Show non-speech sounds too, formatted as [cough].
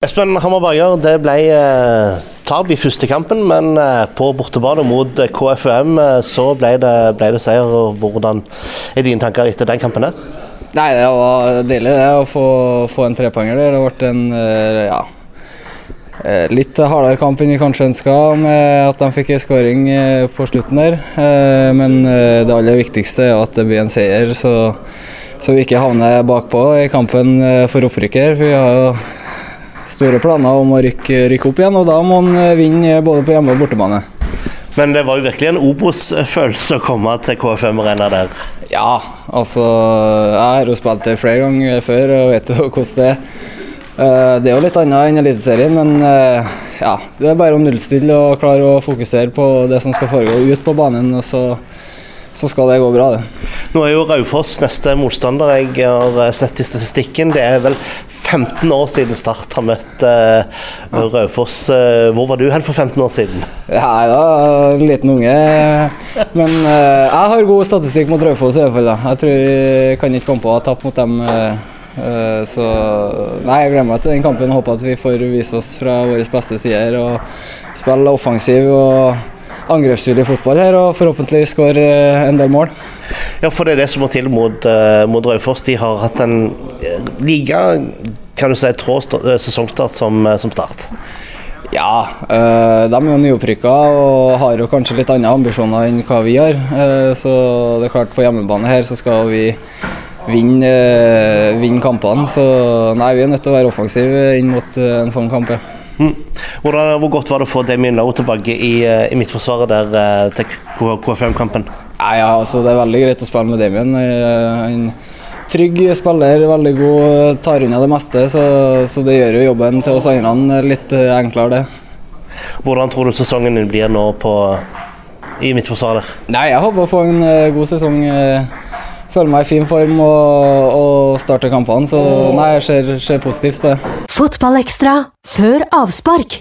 Espen Hammerberger, det ble eh, tap i første kampen, men eh, på bortebane mot eh, KFUM eh, så ble det, ble det seier. Hvordan er dine tanker etter den kampen? der? Nei, det var deilig det å få, få en trepoenger. Det ble en ja, litt hardere kamp enn vi kanskje ønska, med at de fikk en skåring på slutten der. Men det aller viktigste er at det blir en seier, så, så vi ikke havner bakpå i kampen for opprykket. Vi har jo store planer om å rykke, rykke opp igjen, og da må han eh, vinne både på hjemme- og bortebane. Men det var jo virkelig en Obos-følelse å komme til KFM-arena der. Ja, altså Jeg har jo spilt der flere ganger før og vet jo [laughs] hvordan det er. Eh, Det er jo litt annet enn Eliteserien, men eh, ja, det er bare å nullstille og klare å fokusere på det som skal foregå ut på banen, og så, så skal det gå bra, det. Nå er jo Raufoss neste motstander. Jeg har sett i statistikken. Det er vel 15 år siden Start har møtt uh, Raufoss. Eh, hvor var du hen for 15 år siden? Ja, da, en liten unge. Men uh, jeg har god statistikk mot Raufoss i hvert fall. da. Jeg tror jeg kan ikke komme på å ha tapt mot dem. eh, så nei, jeg gleder meg til den kampen. Håper at vi får vise oss fra våre beste sider og spille offensiv og angrepsvillig fotball her, og forhåpentlig skåre eh, en del mål. Ja, for det er det som må til mot, uh, mot Raufoss. De har hatt en uh, like kan du si, trå sta- eh, sesongstart som, eh, som Start. Ja, eh, de er jo nyopprykka og har jo kanskje litt andre ambisjoner enn hva vi har. Eh, så det er klart, på hjemmebane her så skal vi vinne, eh, vinne kampene. Så nei, vi er nødt til å være offensive inn mot eh, en sånn kamp. ja. Mm. Hvordan, hvor godt var det å få Damien Lowe tilbake i, eh, i midtforsvaret der eh, til KFM-kampen? Nei, ja, altså Det er veldig greit å spille med Damien. En trygg spiller, veldig god, eh, tar unna det meste. Så, så det gjør jo jobben til oss andre litt enklere, det. Hvordan tror du sesongen din blir nå på, i midtforsvaret? Nei, jeg håper å få en god sesong. Føler meg i fin form og, og starte kampene, så nei, jeg ser, ser positivt på det. Fotballekstra før avspark.